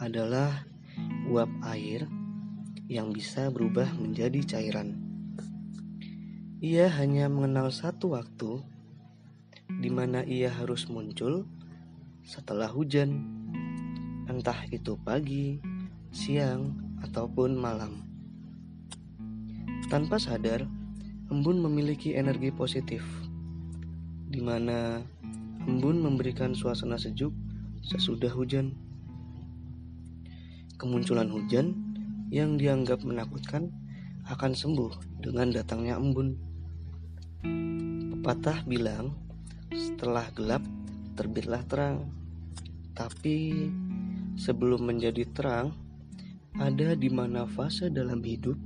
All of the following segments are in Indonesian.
adalah uap air yang bisa berubah menjadi cairan. Ia hanya mengenal satu waktu di mana ia harus muncul setelah hujan, entah itu pagi, siang, ataupun malam. Tanpa sadar, embun memiliki energi positif, di mana embun memberikan suasana sejuk sesudah hujan. Kemunculan hujan yang dianggap menakutkan akan sembuh dengan datangnya embun. Pepatah bilang, setelah gelap terbitlah terang. Tapi sebelum menjadi terang, ada di mana fase dalam hidup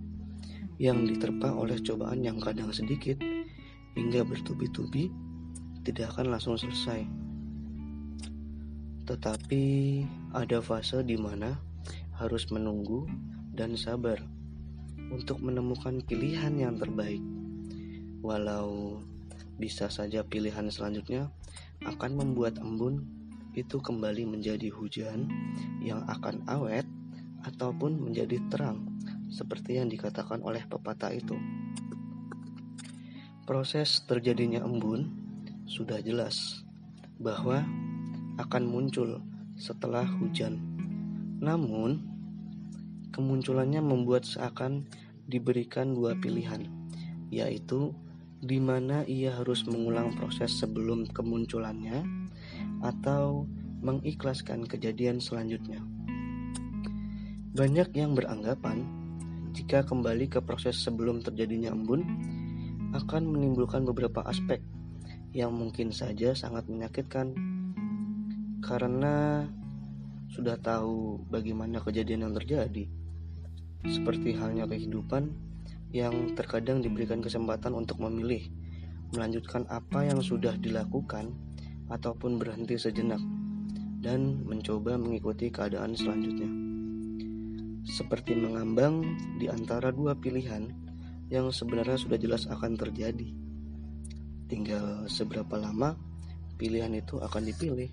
yang diterpa oleh cobaan yang kadang sedikit hingga bertubi-tubi tidak akan langsung selesai. Tetapi ada fase di mana harus menunggu dan sabar untuk menemukan pilihan yang terbaik walau bisa saja pilihan selanjutnya akan membuat embun itu kembali menjadi hujan yang akan awet ataupun menjadi terang seperti yang dikatakan oleh pepatah itu. Proses terjadinya embun sudah jelas bahwa akan muncul setelah hujan. Namun, kemunculannya membuat seakan diberikan dua pilihan, yaitu di mana ia harus mengulang proses sebelum kemunculannya atau mengikhlaskan kejadian selanjutnya. Banyak yang beranggapan jika kembali ke proses sebelum terjadinya embun akan menimbulkan beberapa aspek yang mungkin saja sangat menyakitkan karena sudah tahu bagaimana kejadian yang terjadi. Seperti halnya kehidupan yang terkadang diberikan kesempatan untuk memilih melanjutkan apa yang sudah dilakukan ataupun berhenti sejenak dan mencoba mengikuti keadaan selanjutnya. Seperti mengambang di antara dua pilihan yang sebenarnya sudah jelas akan terjadi. Tinggal seberapa lama pilihan itu akan dipilih.